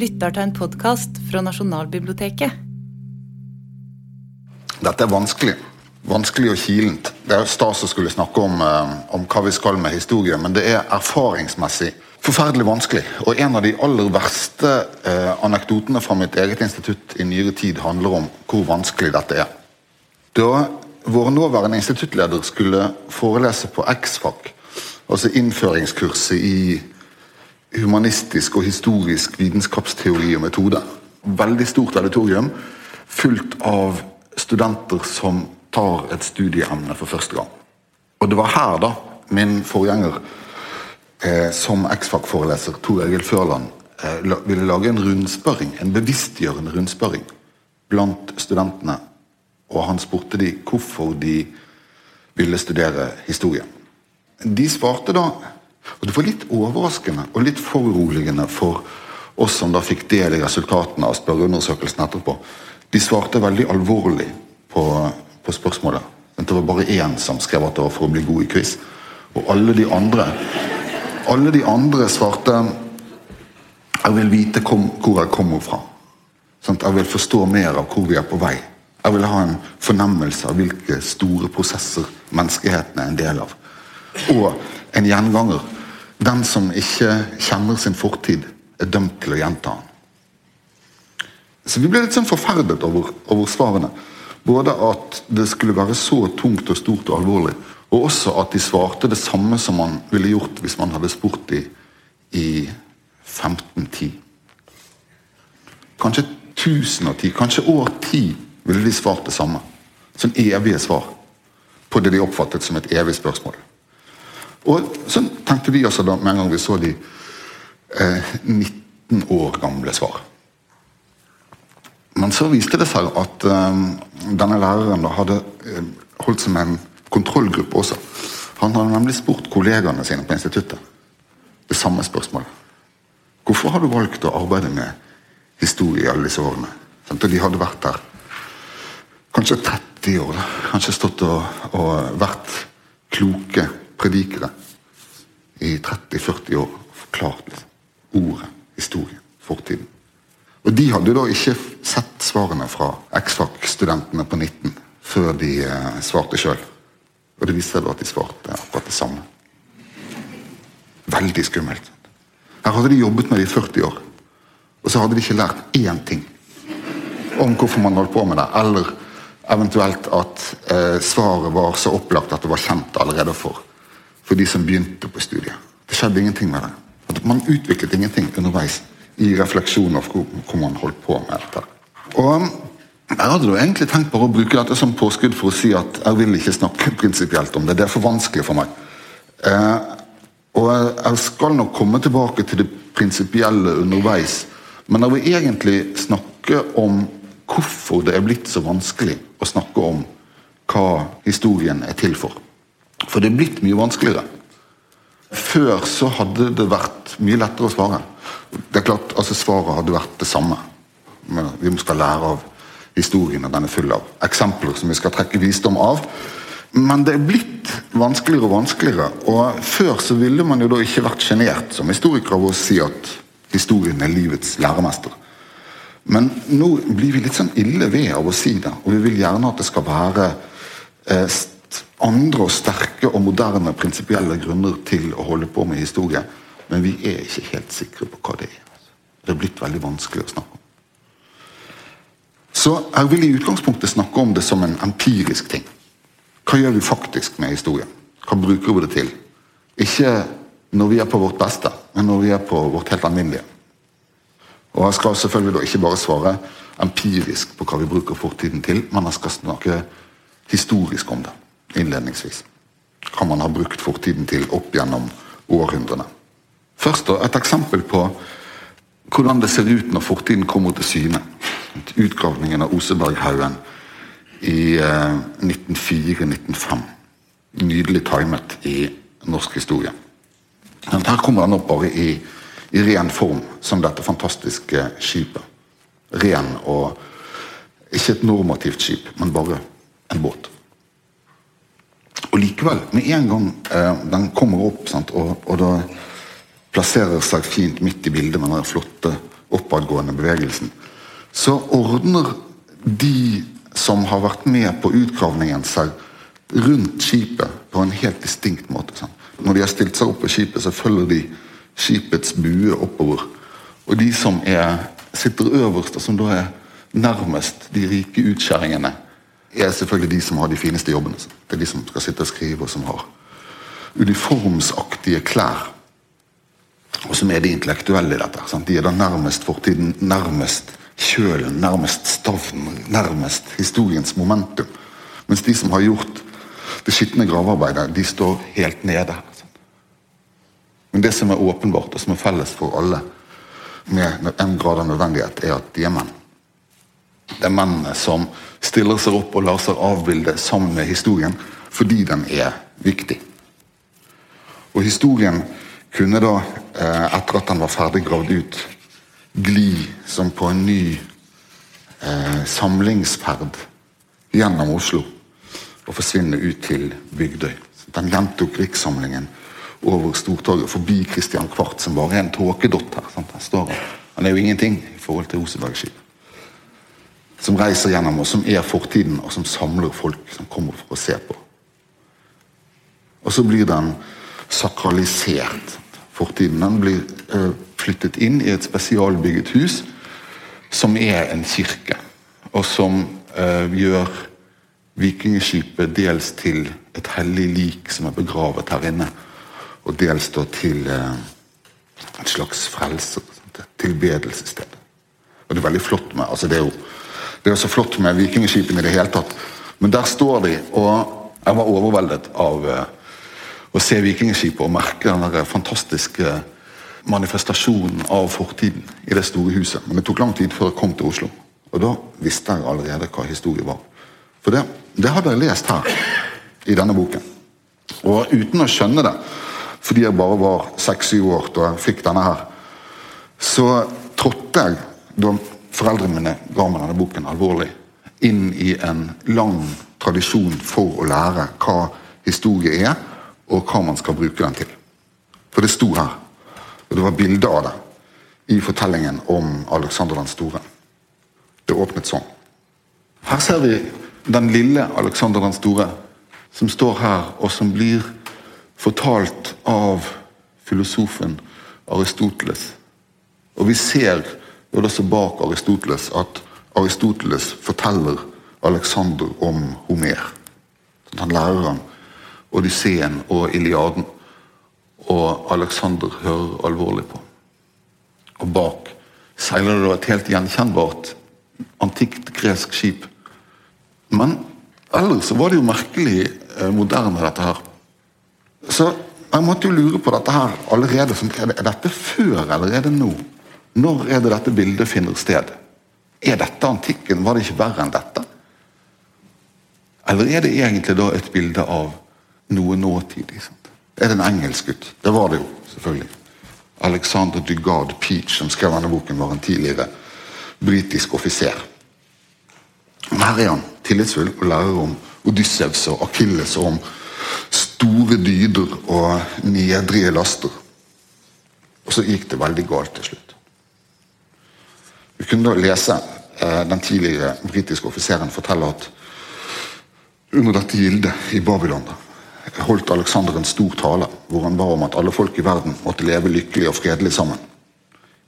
lytter til en podkast fra Nasjonalbiblioteket. Dette er vanskelig. Vanskelig og kilent. Det er stas å skulle snakke om, eh, om hva vi skal med historie, men det er erfaringsmessig forferdelig vanskelig. Og en av de aller verste eh, anekdotene fra mitt eget institutt i nyere tid handler om hvor vanskelig dette er. Da vår nåværende instituttleder skulle forelese på X-FAC, altså innføringskurset i humanistisk og historisk vitenskapsteori og metode. Veldig stort auditorium fullt av studenter som tar et studieemne for første gang. Og det var her da min forgjenger eh, som X-FAC-foreleser, Tor Egil Førland, eh, ville lage en rundspørring, en bevisstgjørende rundspørring blant studentene. Og han spurte de hvorfor de ville studere historie. De svarte da Og det var litt overraskende og litt foruroligende for oss som da fikk del i resultatene av spørreundersøkelsen etterpå. De svarte veldig alvorlig på, på spørsmålet. Det var bare én som skrev at det var for å bli god i quiz. Og alle de andre alle de andre svarte jeg vil vite hvor jeg kommer fra. Sånn, jeg vil forstå mer av hvor vi er på vei. Jeg vil ha en fornemmelse av hvilke store prosesser menneskeheten er en del av. Og en gjenganger. Den som ikke kjenner sin fortid, er dømt til å gjenta den. Så vi ble litt sånn forferdet over, over svarene. Både at det skulle være så tungt og stort og alvorlig, og også at de svarte det samme som man ville gjort hvis man hadde spurt dem i 1510. Kanskje 1010, kanskje år 10 ville de svart det samme. Sånn evige svar på det de oppfattet som et evig spørsmål. Og sånn tenkte vi også da med en gang vi så de eh, 19 år gamle svar. Men så viste det seg at eh, denne læreren da hadde eh, holdt som en kontrollgruppe også. Han hadde nemlig spurt kollegaene sine på instituttet det samme spørsmålet. Hvorfor har du valgt å arbeide med historie i alle disse årene? De hadde vært der kanskje 30 år. Kanskje stått og, og vært kloke predikere i 30-40 år forklart ordet, historien, fortiden. Og De hadde da ikke sett svarene fra X-FAC-studentene på 19 før de eh, svarte sjøl. Og det viste seg da at de svarte akkurat det samme. Veldig skummelt. Her hadde de jobbet med det i 40 år, og så hadde de ikke lært én ting om hvorfor man holdt på med det, eller eventuelt at eh, svaret var så opplagt at det var kjent allerede for, for de som begynte på studiet. Det skjedde ingenting med det. Man utviklet ingenting underveis i refleksjonen av hvor, hvor man holdt på med dette. Og jeg hadde jo egentlig tenkt bare å bruke dette som påskudd for å si at jeg vil ikke snakke prinsipielt om det. Det er for vanskelig for meg. Eh, og jeg skal nok komme tilbake til det prinsipielle underveis. Men jeg vil egentlig snakke om hvorfor det er blitt så vanskelig å snakke om hva historien er til for. For det er blitt mye vanskeligere. Før så hadde det vært mye lettere å svare. Det er klart, altså Svaret hadde vært det samme. Men vi skal lære av historien, og den er full av eksempler som vi skal trekke visdom av. Men det er blitt vanskeligere og vanskeligere. Og før så ville man jo da ikke vært sjenert som historiker av å si at historien er livets læremester. Men nå blir vi litt sånn ille ved av å si det, og vi vil gjerne at det skal være eh, andre og sterke og moderne prinsipielle grunner til å holde på med historie. Men vi er ikke helt sikre på hva det er. Det er blitt veldig vanskelig å snakke om. Så jeg vil i utgangspunktet snakke om det som en empirisk ting. Hva gjør vi faktisk med historien? Hva bruker vi det til? Ikke når vi er på vårt beste, men når vi er på vårt helt alminnelige. Og Jeg skal selvfølgelig da ikke bare svare empirisk på hva vi bruker fortiden til, men jeg skal snakke historisk om det innledningsvis. Hva man har brukt fortiden til opp gjennom århundrene. Først da, et eksempel på hvordan det ser ut når fortiden kommer til syne utgravningen av Oseberghaugen i 1904-1905. Eh, Nydelig timet i norsk historie. Her kommer den opp bare i, i ren form, som dette fantastiske skipet. Ren og ikke et normativt skip, men bare en båt. Likevel, med en gang eh, den kommer opp sant, og, og da plasserer seg fint midt i bildet med den flotte oppadgående bevegelsen, så ordner de som har vært med på utgravningen, seg rundt skipet på en helt distinkt måte. Sant. Når de har stilt seg opp på skipet, så følger de skipets bue oppover. Og de som er, sitter øverst, og som da er nærmest de rike utskjæringene, er selvfølgelig de som har de fineste jobbene. Det er de som skal sitte og skrive, og som har uniformsaktige klær. Og som er de intellektuelle i dette. Sant? De er da nærmest fortiden, nærmest kjølen, nærmest stavnen, nærmest historiens momentum. Mens de som har gjort det skitne gravearbeidet, de står helt nede. Men det som er åpenbart, og som er felles for alle, med en grad av nødvendighet, er at de er menn. Det er mennene som stiller seg opp og lar seg avbilde sammen med historien fordi den er viktig. Og historien kunne da, eh, etter at den var ferdig gravd ut, gli som på en ny eh, samlingsferd gjennom Oslo og forsvinne ut til Bygdøy. Den gjentok rikssamlingen over Stortorget, forbi Christian Kvart, som bare er en tåkedott her. Sant? Han, står han er jo ingenting i forhold til Osebergskipet. Som reiser gjennom, oss, som er fortiden, og som samler folk som kommer for å se på. Og så blir den sakralisert. Fortiden den blir uh, flyttet inn i et spesialbygget hus som er en kirke, og som uh, gjør vikingskipet dels til et hellig lik som er begravet her inne, og dels da til uh, et slags frelse, tilbedelsessted. Og det er veldig flott med altså det er jo det er så flott med vikingskipene i det hele tatt, men der står de, og jeg var overveldet av å se vikingskipet og merke den fantastiske manifestasjonen av fortiden i det store huset. Men det tok lang tid før jeg kom til Oslo. Og da visste jeg allerede hva historie var. For det, det hadde jeg lest her i denne boken. Og uten å skjønne det, fordi jeg bare var seks-syv år da jeg fikk denne her, så trådte jeg, da foreldrene mine ga meg denne boken alvorlig, inn i en lang tradisjon for å lære hva historie er, og hva man skal bruke den til. For det sto her. Og det var bilde av det i fortellingen om Alexander den store. Det åpnet sånn. Her ser vi den lille Alexander den store som står her, og som blir fortalt av filosofen Aristoteles. Og vi ser jo også bak Aristoteles at Aristoteles forteller Alexander om Homer. Han lærer ham Odysseen og Iliaden. Og Alexander hører alvorlig på. Og bak seiler det et helt gjenkjennbart antikt gresk skip. Men ellers var det jo merkelig eh, moderne, dette her. Så jeg måtte jo lure på dette her allerede. Er dette før, eller er det nå? Når er det dette bildet finner sted? Er dette antikken? Var det ikke verre enn dette? Eller er det egentlig da et bilde av noe nåtidig. Sant? Er det en engelsk gutt? Det var det jo, selvfølgelig. Alexander Dugard Peach, som skrev denne boken, var en tidligere britisk offiser. Men her er han tillitsfull og lærer om Odyssevs og Akilles og om store dyder og nedrige laster. Og så gikk det veldig galt til slutt. Vi kunne da lese eh, den tidligere britiske offiseren fortelle at under dette gildet i Babylon holdt Alexander en stor tale hvor han ba om at alle folk i verden måtte leve lykkelig og fredelig sammen.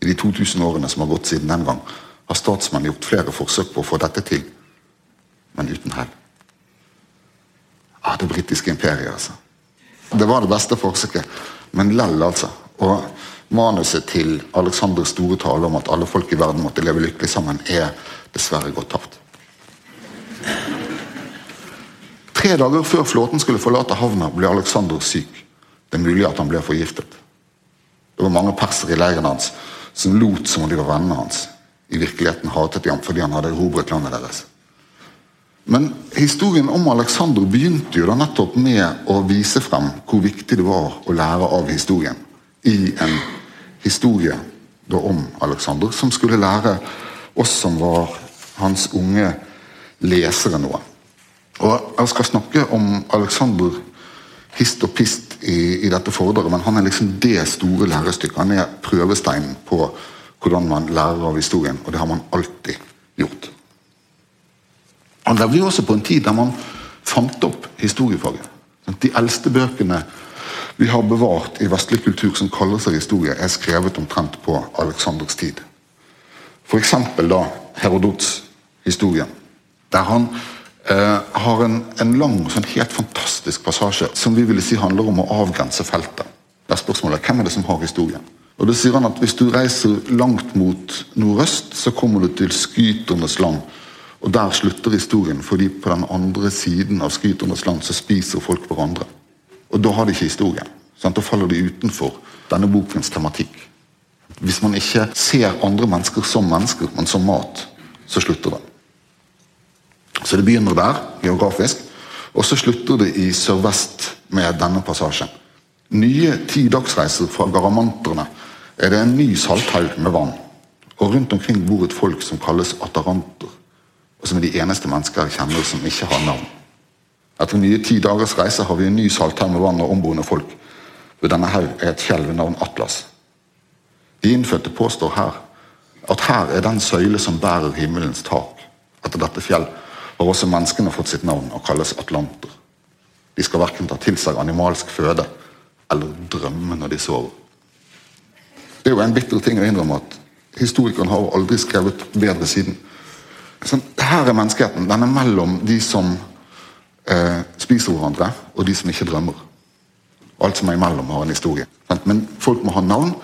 I de 2000 årene som har gått siden den gang, har statsmenn gjort flere forsøk på å få dette til, men uten hell. Ah, det britiske imperiet, altså. Det var det beste forsøket, men lell, altså. Og manuset til Alexanders store tale om at alle folk i verden måtte leve lykkelig sammen, er dessverre gått tapt. Tre dager før flåten skulle forlate havna, ble Alexander syk. Det er mulig at han ble forgiftet. Det var mange persere i leiren hans som lot som om de var vennene hans. I virkeligheten hatet de ham fordi han hadde erobret landet deres. Men historien om Alexander begynte jo da nettopp med å vise frem hvor viktig det var å lære av historien. I en historie om Alexander, som skulle lære oss som var hans unge lesere, noe. Og Jeg skal snakke om Alexander hist og pist i, i dette foredraget, men han er liksom det store lærestykket. Han er prøvesteinen på hvordan man lærer av historien, og det har man alltid gjort. Han levde jo også på en tid der man fant opp historiefaget. De eldste bøkene vi har bevart i vestlig kultur som kaller seg historie, er skrevet omtrent på Aleksanders tid. F.eks. da Herodots historie, der han eh, har en, en lang, sånn helt fantastisk passasje som vi ville si handler om å avgrense feltet. Der spørsmålet er hvem er det som har historien. Og det sier han at Hvis du reiser langt mot nordøst, så kommer du til skyternes land. Og Der slutter historien, fordi på den andre siden av skyternes land så spiser folk hverandre. Og Da har de ikke historien. Sant? Da faller de utenfor denne bokens tematikk. Hvis man ikke ser andre mennesker som mennesker, men som mat, så slutter det. Så det begynner der, geografisk, og så slutter det i sørvest med denne passasjen. Nye ti dagsreiser fra garamanterne er det en ny salthaug med vann. Og rundt omkring bor et folk som kalles ataranter, og som er de eneste mennesker jeg kjenner som ikke har navn. Etter nye ti dagers reise har vi en ny salthaug med vann og omboende folk. Ved denne haug er et fjell ved navn Atlas. De innfødte påstår her at her er den søyle som bærer himmelens tak. Etter dette fjell har også menneskene fått sitt navn og kalles atlanter. De skal verken ta til seg animalsk føde eller drømme når de sover. Det er jo en bitter ting å innrømme at historikeren har aldri skrevet bedre siden. Sånn, her er menneskeheten. Den er mellom de som eh, spiser hverandre, og de som ikke drømmer. Alt som er imellom, har en historie. Men folk må ha navn,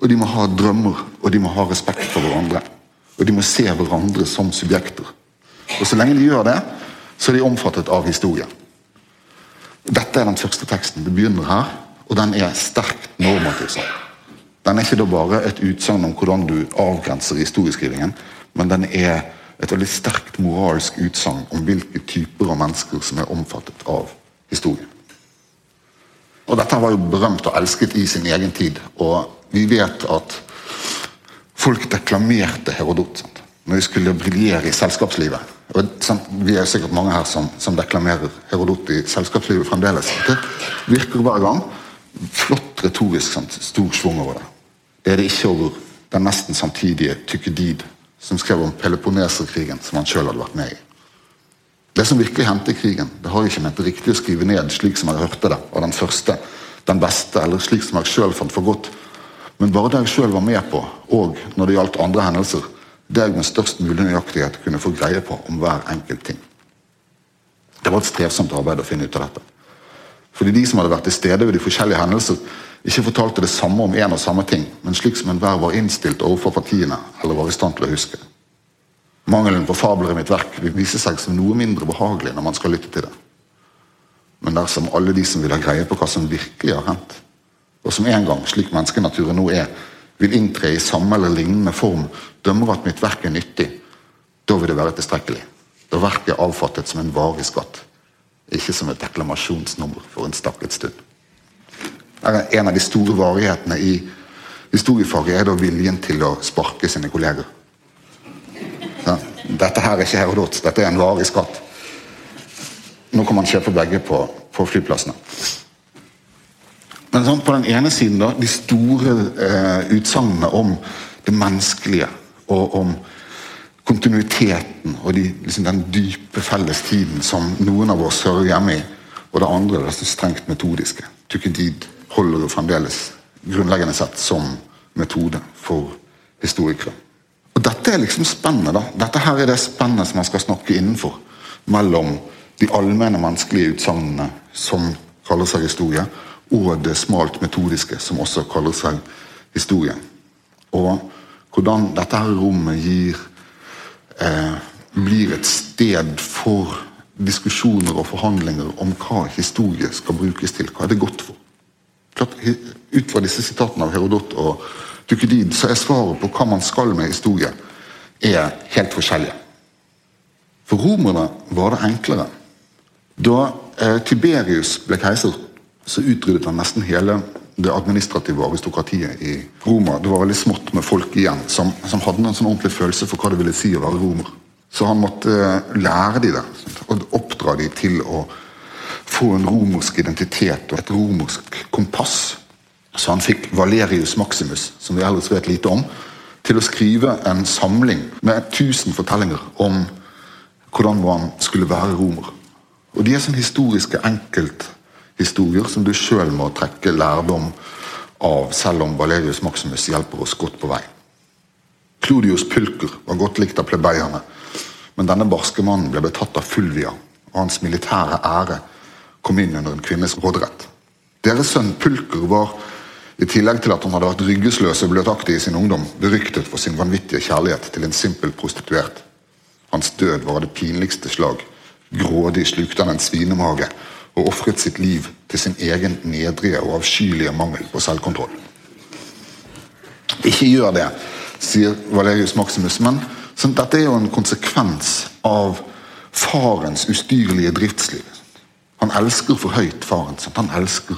og de må ha drømmer, og de må ha respekt for hverandre. Og de må se hverandre som subjekter. Og Så lenge de gjør det, så er de omfattet av historien. Dette er den første teksten. Det begynner her, og den er sterkt normativ. Sant? Den er ikke da bare et utsagn om hvordan du avgrenser historieskrivingen, men den er et veldig sterkt moralsk utsagn om hvilke typer av mennesker som er omfattet av historien. Og Dette var jo berømt og elsket i sin egen tid. Og vi vet at folk deklamerte Herodot sant? når de skulle briljere i selskapslivet. Og? Vi er jo sikkert mange her som, som deklamerer Herodot i selskapslivet fremdeles. Det virker hver gang. Flott retorisk, sant? stor schwung over det. Det er det ikke over den nesten samtidige Tykedid, som skrev om Peloponneserkrigen, som han sjøl hadde vært med i. Det som virkelig hendte i krigen, det har jeg ikke ment riktig å skrive ned slik som jeg hørte det, av den første, den beste, eller slik som jeg sjøl fant for godt. Men bare det jeg sjøl var med på, og når det gjaldt andre hendelser, det jeg med størst mulig nøyaktighet kunne få greie på om hver enkelt ting. Det var et strevsomt arbeid å finne ut av dette. Fordi de som hadde vært til stede ved de forskjellige hendelser, ikke fortalte det samme om en og samme ting, men slik som enhver var innstilt overfor partiene, eller var i stand til å huske. Mangelen på fabler i mitt verk vil vise seg som noe mindre behagelig når man skal lytte til det. Men dersom alle de som vil ha greie på hva som virkelig har hendt, og som en gang, slik menneskenaturen nå er, vil inntre i samme eller lignende form, dømmer at mitt verk er nyttig, da vil det være tilstrekkelig. Da verket er avfattet som en varig skatt, ikke som et deklamasjonsnummer for en stakket stund. En av de store varighetene i historiefaget er da viljen til å sparke sine kolleger. Dette her er ikke Herodot, dette er en varig skatt. Nå kan man kjøpe begge på, på flyplassene. Men sånn, på den ene siden da, de store eh, utsagnene om det menneskelige og om kontinuiteten og de, liksom den dype fellestiden som noen av oss hører hjemme i. Og det andre det er strengt metodiske. Tukedid holder jo fremdeles grunnleggende sett som metode for historikere. Og Dette er liksom spennet. da. Dette her er det spennet som man skal snakke innenfor. Mellom de allmenne menneskelige utsagnene som kaller seg historie, og det smalt metodiske som også kaller seg historie. Og hvordan dette her rommet gir eh, blir et sted for diskusjoner og forhandlinger om hva historie skal brukes til. Hva er det godt for? Klart, ut fra disse sitatene av Herodot og Tukydid, så er svaret på hva man skal med historie, er helt forskjellige. For romerne var det enklere. Da eh, Tiberius ble keiser, så utryddet han nesten hele det administrative aristokratiet i Roma. Det var veldig smått med folk igjen som, som hadde en sånn ordentlig følelse for hva det ville si å være romer. Så han måtte eh, lære de det, og oppdra de til å få en romersk identitet og et romersk kompass. Så han fikk Valerius Maximus, som vi ellers vet lite om, til å skrive en samling med 1000 fortellinger om hvordan man skulle være romer. Og De er sånne historiske enkelthistorier som du sjøl må trekke lærdom av, selv om Valerius Maximus hjelper oss godt på vei. Clodius Pulker var godt likt av plebeierne, men denne barske mannen ble betatt av Fulvia, og hans militære ære kom inn under en kvinnes råderett. Deres sønn Pulker var, i tillegg til at han hadde vært ryggesløs og bløtaktig i sin ungdom, beryktet for sin vanvittige kjærlighet til en simpel prostituert. Hans død var det pinligste slag. Grådig slukte han en svinemage og ofret sitt liv til sin egen nedrige og avskyelige mangel på selvkontroll. Ikke gjør det, sier Valerius Maximus, men sånn, dette er jo en konsekvens av farens ustyrlige driftsliv. Han elsker for høyt faren. sin. Han elsker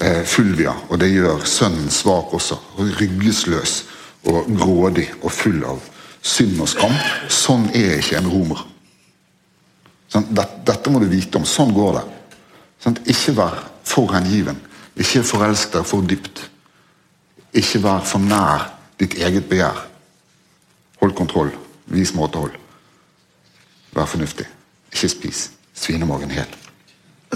eh, Fulvia, og det gjør sønnen svak også. og Ryggesløs og grådig og full av synd og skam. Sånn er ikke en romer. Sånn, dette, dette må du vite om. Sånn går det. Sånn, ikke vær for hengiven. Ikke forelsk deg for dypt. Ikke vær for nær ditt eget begjær. Hold kontroll. Vis måtehold. Vær fornuftig. Ikke spis svinemagen hel.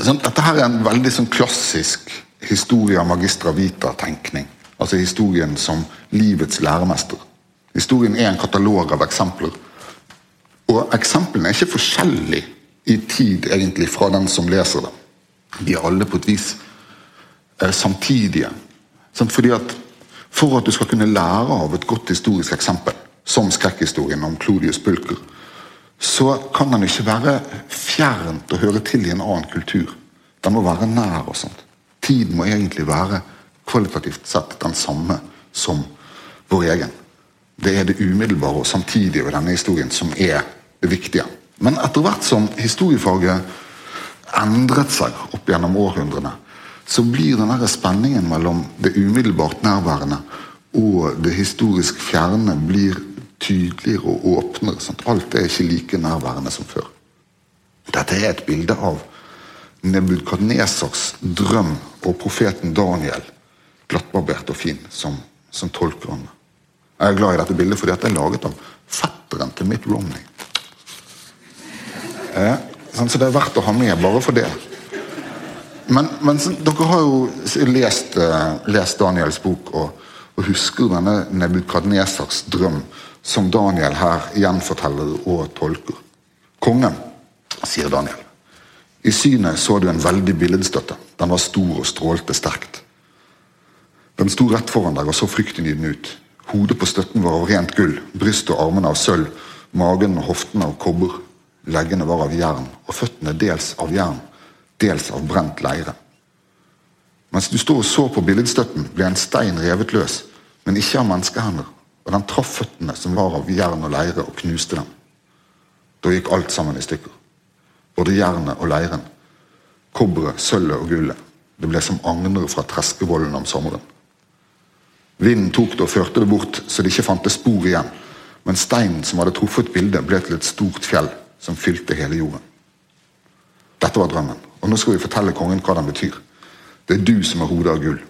Sånn, dette her er en veldig sånn klassisk historia magistra vita-tenkning. Altså historien som livets læremester. Historien er en katalog av eksempler. Og eksemplene er ikke forskjellige i tid egentlig fra den som leser dem. De er alle på et vis eh, samtidige. Sånn, fordi at For at du skal kunne lære av et godt historisk eksempel, som skrekkhistorien om Clodius Pulker, så kan den ikke være fjernt og høre til i en annen kultur. Den må være nær. og sånt. Tiden må egentlig være kvalitativt sett den samme som vår egen. Det er det umiddelbare og samtidige ved denne historien som er det viktige. Men etter hvert som historiefaget endret seg opp gjennom århundrene, så blir denne spenningen mellom det umiddelbart nærværende og det historisk fjerne blir tydeligere og åpnere. Sant? Alt er ikke like nærværende som før. Dette er et bilde av Nebukadnesars drøm og profeten Daniel, glattbarbert og fin, som, som tolker han. Jeg er glad i dette bildet fordi det er laget av fetteren til Mitt Romney. Eh, så det er verdt å ha med bare for det. Men, men dere har jo lest, uh, lest Daniels bok og, og husker denne Nebukadnesars drøm, som Daniel her gjenforteller og tolker. Kongen, sier Daniel. I synet så du en veldig billedstøtte. Den var stor og strålte sterkt. Den sto rett foran deg og så fryktinngytende ut. Hodet på støtten var av rent gull, brystet og armene av sølv, magen og hoftene av kobber. Leggene var av jern, og føttene dels av jern, dels av brent leire. Mens du stod og så på billedstøtten, ble en stein revet løs, men ikke av menneskehender, og den traff føttene som var av jern og leire, og knuste dem. Da gikk alt sammen i stykker. Både jernet og leiren. Kobberet, sølvet og gullet. Det ble som agner fra treskevollen om sommeren. Vinden tok det og førte det bort, så det ikke fantes spor igjen. Men steinen som hadde truffet bildet, ble til et stort fjell som fylte hele jorden. Dette var drømmen, og nå skal vi fortelle kongen hva den betyr. Det er du som er hodet av gull.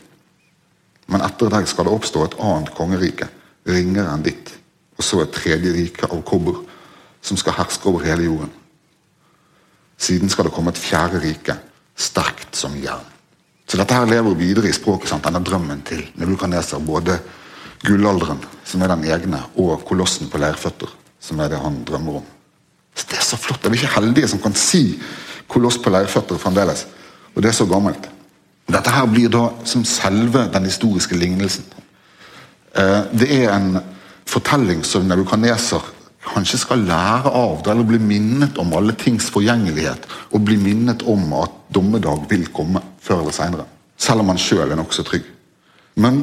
Men etter deg skal det oppstå et annet kongerike, ringere enn ditt, og så et tredje rike av kobber, som skal herske over hele jorden. Siden skal det komme et fjerde rike, sterkt som jern. Så dette her lever videre i språket, sant? denne drømmen til Nebukadneser. Både gullalderen, som er den egne, og kolossen på leirføtter, som er det han drømmer om. Så Det er så flott. Det er vi ikke heldige som kan si koloss på leirføtter fremdeles. Og det er så gammelt. Dette her blir da som selve den historiske lignelsen. Eh, det er en fortelling som Nebukaneser kanskje skal lære av det, eller bli minnet om alle tings forgjengelighet, og bli minnet om at dommedag vil komme før eller seinere. Selv om han sjøl er nokså trygg. Men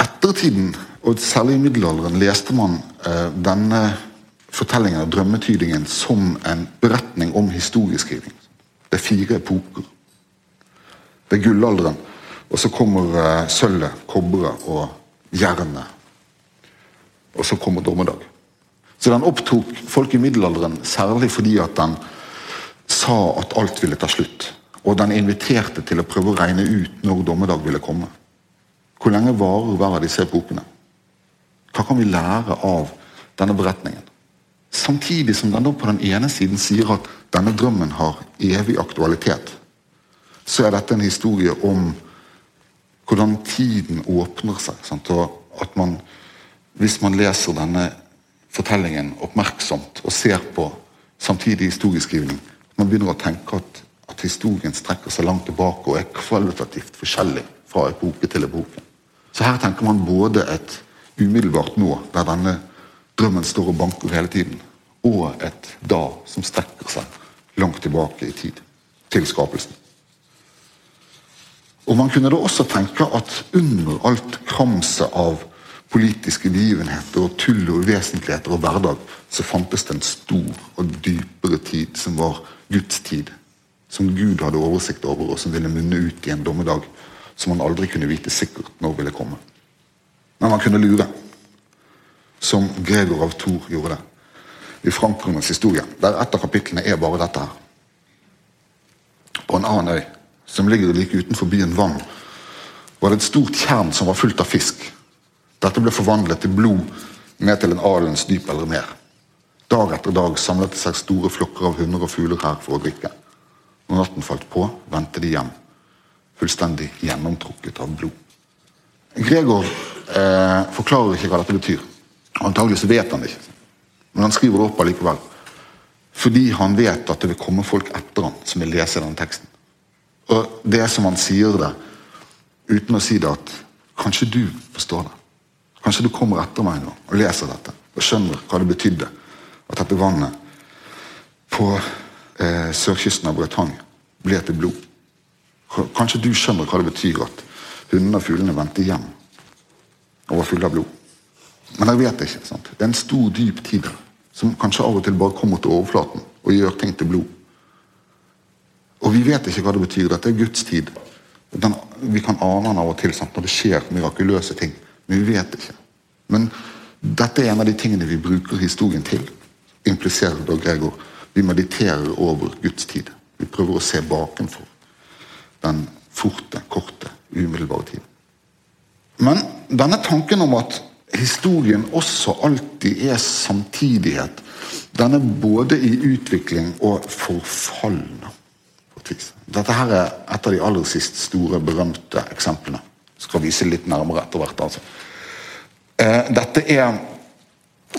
ettertiden, og særlig i middelalderen, leste man eh, denne fortellingen og drømmetydingen som en beretning om historieskriving. Det er fire epoker. Det er gullalderen, og så kommer eh, sølvet, kobberet og jernet. Og så kommer dommedag. Så den opptok folk i middelalderen særlig fordi at den sa at alt ville ta slutt. Og den inviterte til å prøve å regne ut når dommedag ville komme. Hvor lenge varer hver av disse epokene? Hva kan vi lære av denne beretningen? Samtidig som den da på den ene siden sier at denne drømmen har evig aktualitet, så er dette en historie om hvordan tiden åpner seg. Sant? Og at man, hvis man leser denne fortellingen oppmerksomt og ser på samtidig historieskrivning, man begynner å tenke at, at historien strekker seg langt tilbake og er kvalitativt forskjellig fra epoke til epoke. Så her tenker man både et umiddelbart nå, der denne drømmen står og banker hele tiden, og et da som strekker seg langt tilbake i tid, til skapelsen. Og Man kunne da også tenke at under alt kramset av politiske begivenheter og tull og uvesentligheter og hverdag, så fantes det en stor og dypere tid som var Guds tid. Som Gud hadde oversikt over, og som ville munne ut i en dommedag som man aldri kunne vite sikkert når ville komme. Men man kunne lure, som Gregor av Thor gjorde det i Frankrikes historie, der et av kapitlene er bare dette her. På en annen øy, som ligger like utenfor byen Vann, var det et stort tjern som var fullt av fisk. Dette ble forvandlet til blod ned til en alens dyp eller mer. Dag etter dag samlet det seg store flokker av hunder og fugler her for å drikke. Når natten falt på, vendte de hjem, fullstendig gjennomtrukket av blod. Gregor eh, forklarer ikke hva dette betyr. Antagelig så vet han det ikke. Men han skriver det opp allikevel. Fordi han vet at det vil komme folk etter han som vil lese denne teksten. Og det er som han sier det, uten å si det, at kanskje du forstår det. Kanskje du kommer etter meg nå og leser dette og skjønner hva det betydde at dette vannet på eh, sørkysten av Bretagne ble til blod. Kanskje du skjønner hva det betyr at hundene og fuglene vendte hjem og var fulle av blod. Men jeg vet ikke. sant? Det er en stor, dyp tid som kanskje av og til bare kommer til overflaten og gjør ting til blod. Og vi vet ikke hva det betyr. Dette er Guds tid. Den, vi kan ane den av og til sant? når det skjer mirakuløse ting. Men vi vet ikke. Men dette er en av de tingene vi bruker historien til. Impliserer da Gregor. Vi mediterer over Guds tid. Vi prøver å se bakenfor den forte, korte, umiddelbare tiden. Men denne tanken om at historien også alltid er samtidighet, den er både i utvikling og forfall. Dette her er et av de aller siste store, berømte eksemplene skal vise litt nærmere etter hvert. altså. Eh, dette er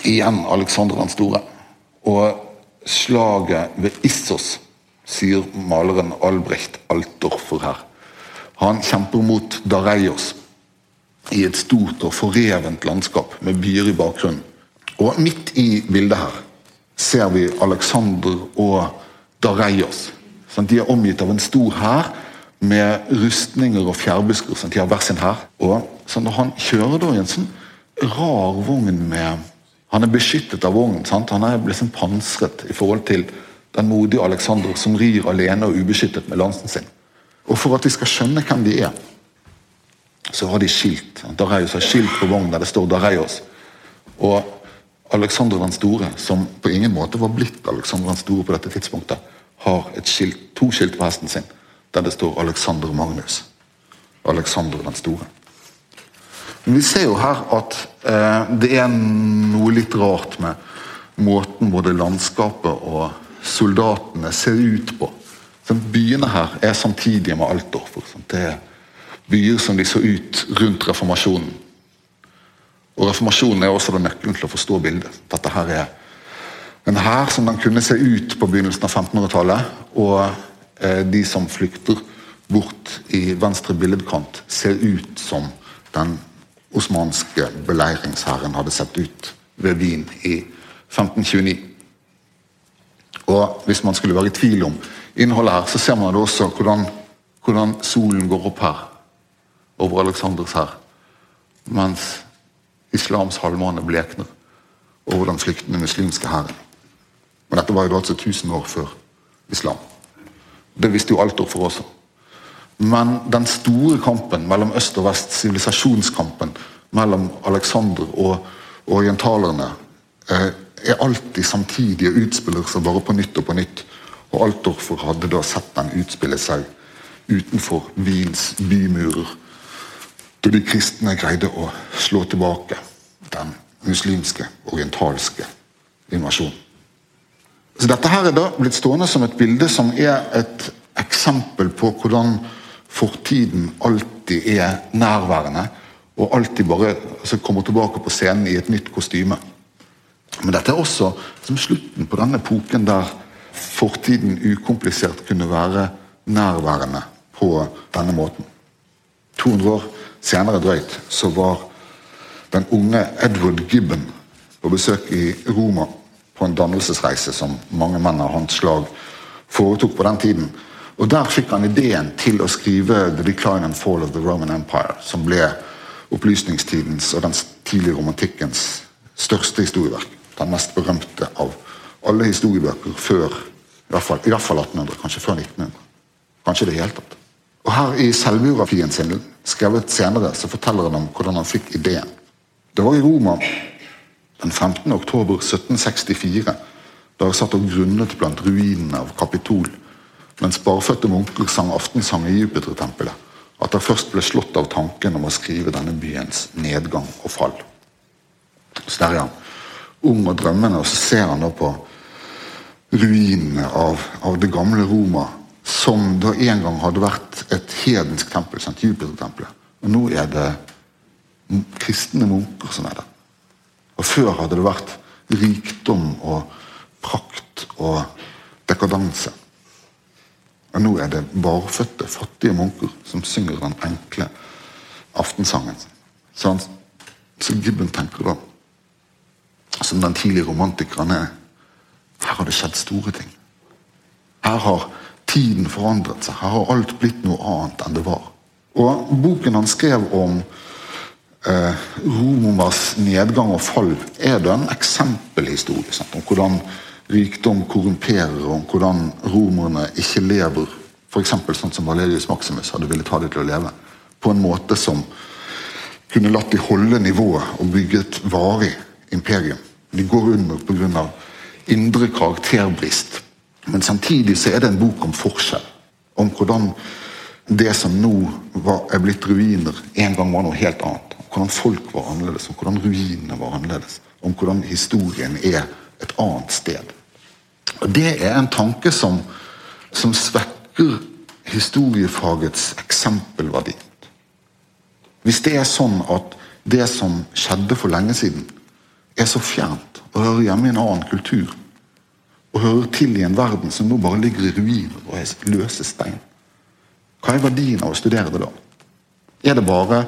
igjen Alexander den store. Og slaget ved Issos, sier maleren Albrecht Altdorfer her. Han kjemper mot Dareios i et stort og forrevent landskap med byer i bakgrunnen. Og midt i bildet her ser vi Alexander og Dareios. De er omgitt av en stor hær med rustninger og fjærbusker. De har hver sin hær. Han kjører da i en sånn rar vogn med Han er beskyttet av vognen. Han er liksom pansret i forhold til den modige Alexander som rir alene og ubeskyttet med lansen sin. Og For at vi skal skjønne hvem de er, så har de skilt. Dareios har skilt på vognen der det står Dareios. Og Alexander den store, som på ingen måte var blitt Alexander den store på dette tidspunktet, har skilt, to skilt på hesten sin der det står Alexander Magnus. Alexander den store. Men vi ser jo her at eh, det er noe litt rart med måten både landskapet og soldatene ser ut på. Så byene her er samtidige med Altdorf. Det er byer som de så ut rundt reformasjonen. Og Reformasjonen er også nøkkelen til å forstå bildet. Dette her er en hær som den kunne se ut på begynnelsen av 1500-tallet. og Eh, de som flykter bort i venstre billedkant, ser ut som den osmanske beleiringshæren hadde sett ut ved Wien i 1529. Og Hvis man skulle være i tvil om innholdet her, så ser man det også hvordan, hvordan solen går opp her over Aleksanders hær, mens islams halvmåne blekner over den flyktende muslimske hæren. Men dette var jo altså 1000 år før islam. Det visste jo Altdorfer også. Men den store kampen mellom øst og vest, sivilisasjonskampen mellom Alexander og orientalerne, eh, er alltid samtidige utspillelser, bare på nytt og på nytt. Og Altdorfer hadde da sett den utspille seg utenfor Wiens bymurer, da de kristne greide å slå tilbake den muslimske, orientalske invasjon. Så Dette her er da blitt stående som et bilde som er et eksempel på hvordan fortiden alltid er nærværende, og alltid bare altså, kommer tilbake på scenen i et nytt kostyme. Men dette er også som slutten på denne epoken der fortiden ukomplisert kunne være nærværende på denne måten. 200 år senere drøyt så var den unge Edward Gibbon på besøk i Roma på en dannelsesreise som mange menn av hans slag foretok på den tiden. Og Der fikk han ideen til å skrive 'The Decline and Fall of the Roman Empire', som ble opplysningstidens og den tidlige romantikkens største historieverk. Den mest berømte av alle historiebøker før i hvert fall, i hvert fall 1800, kanskje før 1900. Kanskje det hele tatt. Og Her i selvbiografien sin, skrevet senere, så forteller han om hvordan han fikk ideen. Det var i Roma den 15. oktober 1764, da jeg satt og grunnet blant ruinene av Kapitol, mens barføtte munker sang aftensang i Jupitertempelet, at jeg først ble slått av tanken om å skrive denne byens nedgang og fall. Så der er han, ung og drømmende, og så ser han da på ruinene av, av det gamle Roma, som da en gang hadde vært et hedensk tempel, sant? Jupitertempelet. Og nå er det kristne munker som er der. Og før hadde det vært rikdom og prakt og dekadanse. Og nå er det barfødte, fattige munker som synger den enkle aftensangen. Så, han, så Gibbon tenker da, som den tidlige romantikeren er, her har det skjedd store ting. Her har tiden forandret seg. Her har alt blitt noe annet enn det var. Og Boken han skrev om eh, Romas nedgang og fall, er det en eksempelhistorie sant? om hvordan rikdom korrumperer, og om hvordan romerne ikke lever f.eks. sånn som Valerius Maximus hadde villet ha dem til å leve, på en måte som kunne latt de holde nivået og bygge et varig imperium. De går under pga. indre karakterbrist. Men samtidig så er det en bok om forskjell. Om hvordan det som nå var, er blitt ruiner, en gang var noe helt annet. Hvordan folk var annerledes, om hvordan ruinene var annerledes. Om hvordan historien er et annet sted. Og Det er en tanke som, som svekker historiefagets eksempelverdi. Hvis det er sånn at det som skjedde for lenge siden, er så fjernt og hører hjemme i en annen kultur, og hører til i en verden som nå bare ligger i ruiner og er løse stein, hva er verdien av å studere det da? Er det bare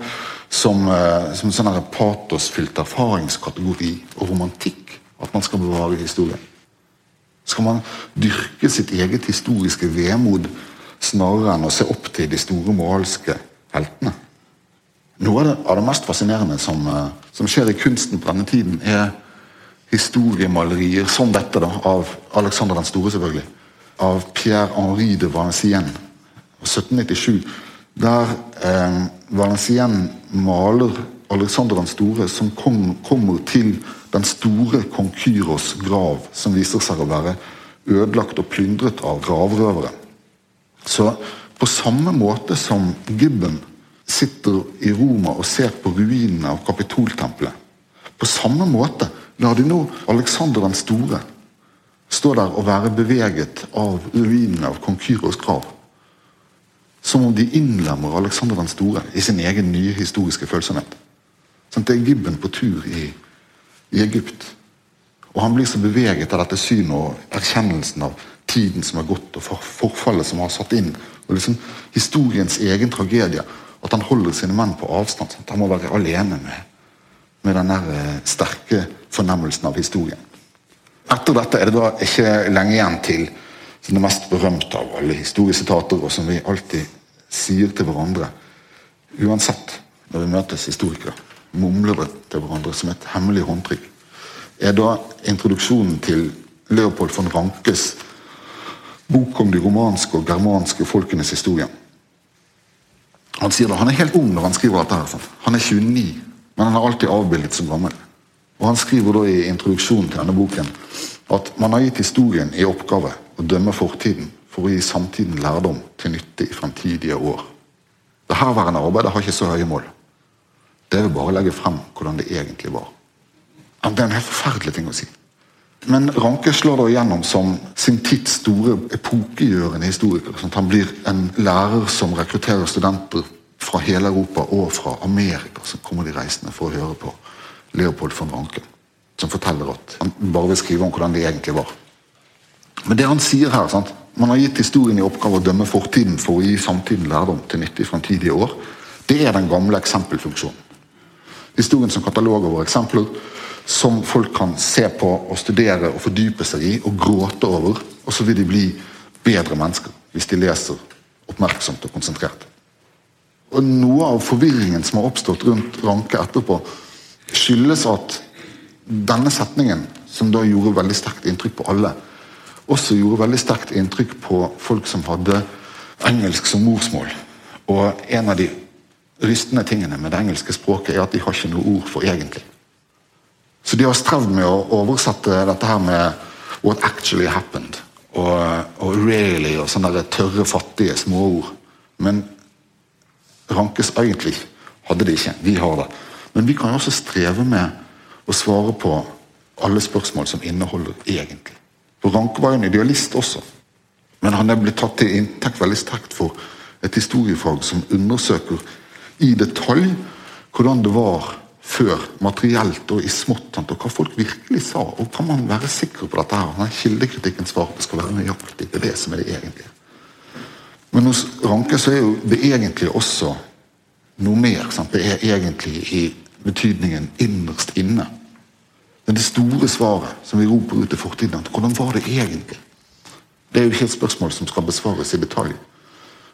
som, eh, som sånn patosfylt erfaringskategori og romantikk at man skal bevare historien? Skal man dyrke sitt eget historiske vemod snarere enn å se opp til de store moralske heltene? Noe av det, av det mest fascinerende som, eh, som, skjer i kunsten på denne tiden, er historiemalerier som dette da, av Alexander den store, selvfølgelig. Av Pierre-Henri de Valenciennes, 1797. Der eh, Valenciennes maler Alexander den store som kom, kommer til den store kong Kyros grav, som viser seg å være ødelagt og plyndret av gravrøvere. Så på samme måte som Gibbon sitter i Roma og ser på ruinene av Kapitoltempelet, på samme måte lar de nå Alexander den store stå der og være beveget av ruinene av kong Kyros grav. Som om de innlemmer Alexander den store i sin egen nye historiske følsomhet. Det er Gibben på tur i, i Egypt. Og han blir så beveget av dette synet og erkjennelsen av tiden som har gått, og for, forfallet som har satt inn. Og liksom historiens egen tragedie. At han holder sine menn på avstand. Sånn, han må være alene med, med den der eh, sterke fornemmelsen av historien. Etter dette er det da ikke lenge igjen til det mest berømte av alle historiesitater, og som vi alltid sier til hverandre uansett når vi møtes historikere mumler det til hverandre som et hemmelig håndtrykk, er da introduksjonen til Leopold von Rankes bok om de romanske og germanske folkenes historie. Han sier da, han er helt ung når han skriver dette. her. Sant? Han er 29, men han er alltid avbildet som gammel. Og Han skriver da i introduksjonen til denne boken at man har gitt historien i oppgave å dømme fortiden for å gi samtiden lærdom til nytte i fremtidige år. Det herværende arbeidet har ikke så høye mål. Det vil bare legge frem hvordan det egentlig var. Det er en helt forferdelig ting å si. Men Ranke slår da igjennom som sin tids store epokegjørende historiker. sånn at Han blir en lærer som rekrutterer studenter fra hele Europa og fra Amerika. Så kommer de reisende for å høre på Leopold von Ranke, som forteller at han bare vil skrive om hvordan det egentlig var. Men det han sier her sant? Man har gitt historien i oppgave å dømme fortiden for å gi samtiden lærdom til nytte i fremtidige år. Det er den gamle eksempelfunksjonen. Historien som katalog over eksempler som folk kan se på og studere og fordype seg i og gråte over. Og så vil de bli bedre mennesker hvis de leser oppmerksomt og konsentrert. Og Noe av forvirringen som har oppstått rundt Ranke etterpå, skyldes at denne setningen, som da gjorde veldig sterkt inntrykk på alle, også gjorde veldig sterkt inntrykk på folk som hadde engelsk som morsmål. Og en av de rystende tingene med det engelske språket er at de har ikke noe ord for egentlig. Så de har strevd med å oversette dette her med 'what actually happened' og, og 'really' og sånne tørre, fattige småord. Men Rankes egentlig hadde de ikke. Vi har det. Men vi kan også streve med å svare på alle spørsmål som inneholder 'egentlig'. For Ranke var jo en idealist også. Men han er blitt tatt til inntekt veldig sterkt for et historiefag som undersøker i detalj hvordan det var før, materielt og i smått, og hva folk virkelig sa. Og kan man være sikker på dette? her? Den kildekritikken svarer det skal være nøyaktig. Det er det som er det egentlige. Men hos Ranke så er jo det egentlig også noe mer. Sant? Det er egentlig i betydningen innerst inne. Er det store svaret som vi roper ut til fortiden. Hvordan var det egentlig? Det er jo ikke et spørsmål som skal besvares i detalj.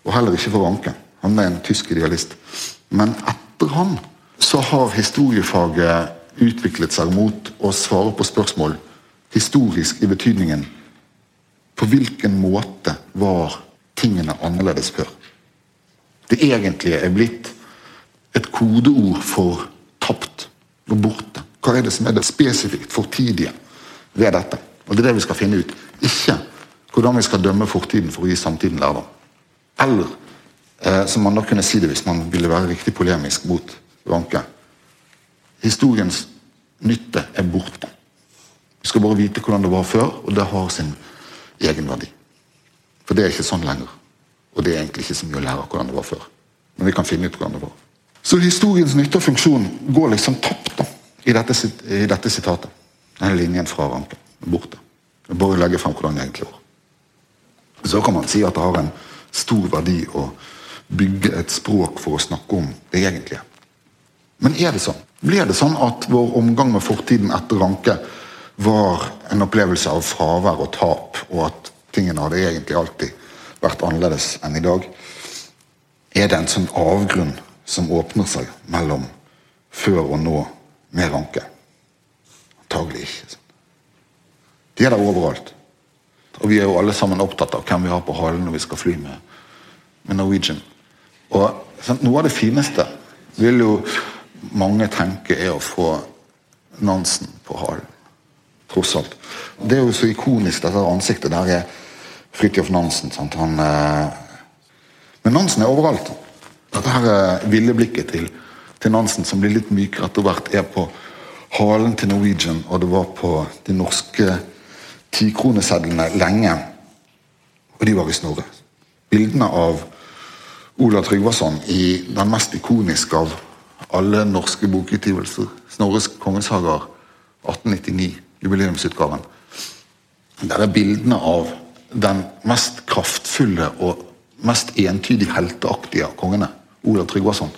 Og heller ikke for Ranke. Han er en tysk idealist. Men etter han så har historiefaget utviklet seg mot å svare på spørsmål historisk i betydningen på hvilken måte var tingene annerledes før? Det egentlige er blitt et kodeord for tapt og borte. Hva er det som er det spesifikt fortidige ved dette? Og Det er det vi skal finne ut. Ikke hvordan vi skal dømme fortiden for å gi samtiden lærdom. Eller, eh, som man da kunne si det hvis man ville være riktig polemisk mot Ranke Historiens nytte er borte. Vi skal bare vite hvordan det var før, og det har sin egenverdi. For det er ikke sånn lenger. Og det er egentlig ikke så mye å lære hvordan det var før. Men vi kan finne ut hvordan det var. Så historiens nytte og funksjon går liksom tapt da, i dette, i dette sitatet. Denne linjen fra Ranke. Borte. Bare legge frem hvordan det egentlig var. Så kan man si at det har en stor verdi å bygge et språk for å snakke om det egentlige. Men er det sånn? Blir det sånn at vår omgang med fortiden etter Ranke var en opplevelse av fravær og tap, og at tingene hadde egentlig alltid vært annerledes enn i dag? Er det en sånn avgrunn som åpner seg mellom før og nå med Ranke? Antagelig ikke. De er der overalt. Og vi er jo alle sammen opptatt av hvem vi har på halen når vi skal fly med, med Norwegian. Og sant, Noe av det fineste vil jo mange tenke er å få Nansen på halen. Tross alt. Det er jo så ikonisk, dette ansiktet. Der er Fridtjof Nansen. Sant? Han, eh... Men Nansen er overalt. Dette her eh, ville blikket til, til, Nansen, som blir litt mykere etter hvert, er på halen til Norwegian, og det var på de norske tikronesedlene lenge. Og de var i Snorre. Bildene av Ola Tryggvason i den mest ikoniske av alle norske bokutgivelser. Snorres kongesagaer 1899, jubileumsutgaven. Der er bildene av den mest kraftfulle og mest entydig helteaktige av kongene, Olav Tryggvason,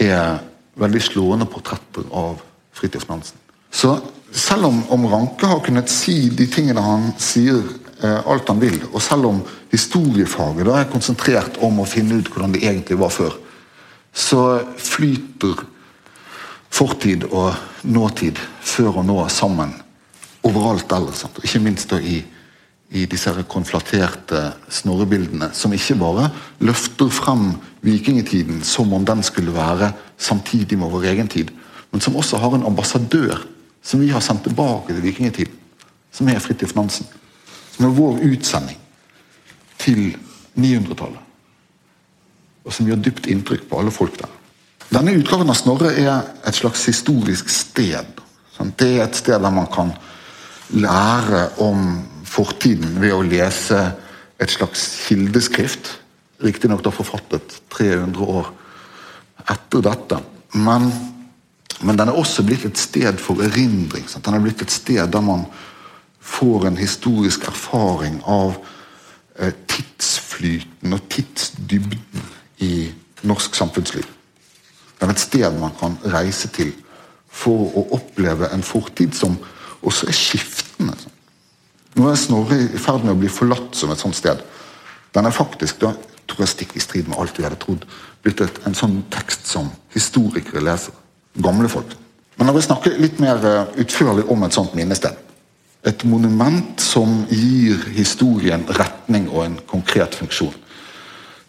er veldig slående portretter av Fridtjof Nansen. Så selv om, om, Ranke har kunnet si de tingene han sier eh, alt han vil, og selv om historiefaget da er konsentrert om å finne ut hvordan det egentlig var før, så flyter fortid og nåtid før og nå sammen overalt ellers. Ikke minst da i, i disse konflaterte snorrebildene, som ikke bare løfter frem vikingtiden som om den skulle være samtidig med vår egen tid, men som også har en ambassadør som vi har sendt tilbake til vikingtiden, som er Fridtjof Nansen. Som er vår utsending til 900-tallet og som gjør dypt inntrykk på alle folk der. Denne utgaven av Snorre er et slags historisk sted. Det er et sted der man kan lære om fortiden ved å lese et slags kildeskrift. Riktignok forfattet 300 år etter dette. Men, men, den er også blitt et sted for erindring. Sant? Den er blitt et sted der man får en historisk erfaring av eh, tidsflyten og tidsdybden i norsk samfunnsliv. Det er et sted man kan reise til for å oppleve en fortid som også er skiftende. Nå er Snorre i ferd med å bli forlatt som et sånt sted. Den er faktisk da, tror jeg stikk i strid med alt vi hadde trodd, blitt et, en sånn tekst som historikere leser. Gamle folk. Men jeg vil snakke litt mer eh, utførlig om et sånt minnested. Et monument som gir historien retning og en konkret funksjon.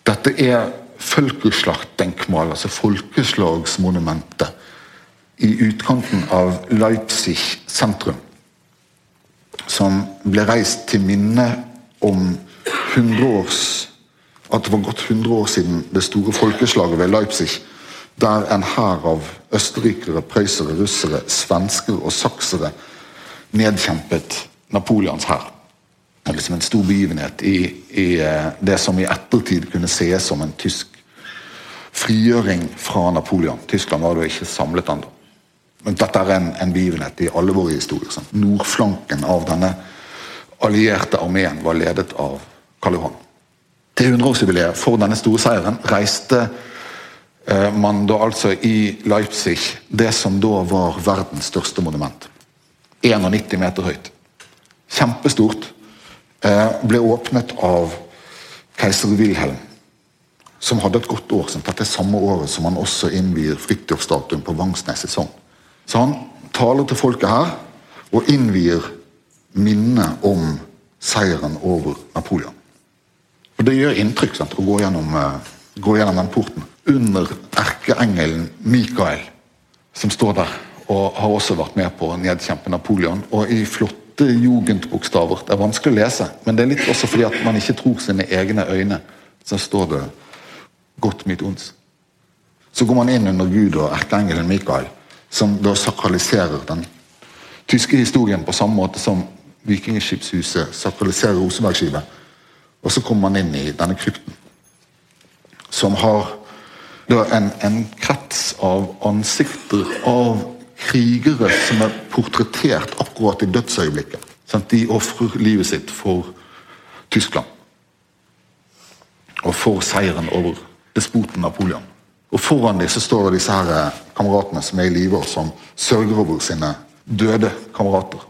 Dette er Völkerschlachtdenkmal, altså folkeslagsmonumentet, i utkanten av Leipzig sentrum. Ble reist til minne om 100 års at det var gått 100 år siden det store folkeslaget ved Leipzig, der en hær av østerrikere, prøysere, russere, svensker og saksere nedkjempet Napoleons hær. Det er liksom en stor begivenhet i, i, eh, det som i ettertid kunne sees som en tysk frigjøring fra Napoleon. Tyskland var jo ikke samlet ennå. Men dette er en, en begivenhet i alle våre historier. Sånn. Nordflanken av denne allierte armeen var ledet av Karl Johan. Til 100-årsjubileet for denne store seieren reiste eh, man da altså i Leipzig det som da var verdens største monument. 91 meter høyt. Kjempestort. Eh, ble åpnet av keiser Wilhelm, som hadde et godt år. Som dette er samme året som han også innvier Fridtjof-statuen på Vangsnes i. Så han taler til folket her og innvier minnet om seieren over Napoleon. Og Det gjør inntrykk sant, å gå gjennom, uh, gå gjennom den porten. Under erkeengelen Mikael, som står der og har også vært med på å nedkjempe Napoleon. Og i flotte jugendbokstaver. Det er vanskelig å lese, men det er litt også fordi at man ikke tror sine egne øyne. Så står det 'Godt mitt ons'. Så går man inn under Gud og erkeengelen Mikael, som da sakraliserer den tyske historien på samme måte som Vikingskipshuset sakraliserer Rosenbergskipet. Og så kommer man inn i denne krypten, som har en, en krets av ansikter av krigere som er portrettert akkurat i dødsøyeblikket. De ofrer livet sitt for Tyskland. Og for seieren over despoten Napoleon. Og Foran dem så står disse her eh, kameratene som er i live, og som sørger over sine døde kamerater.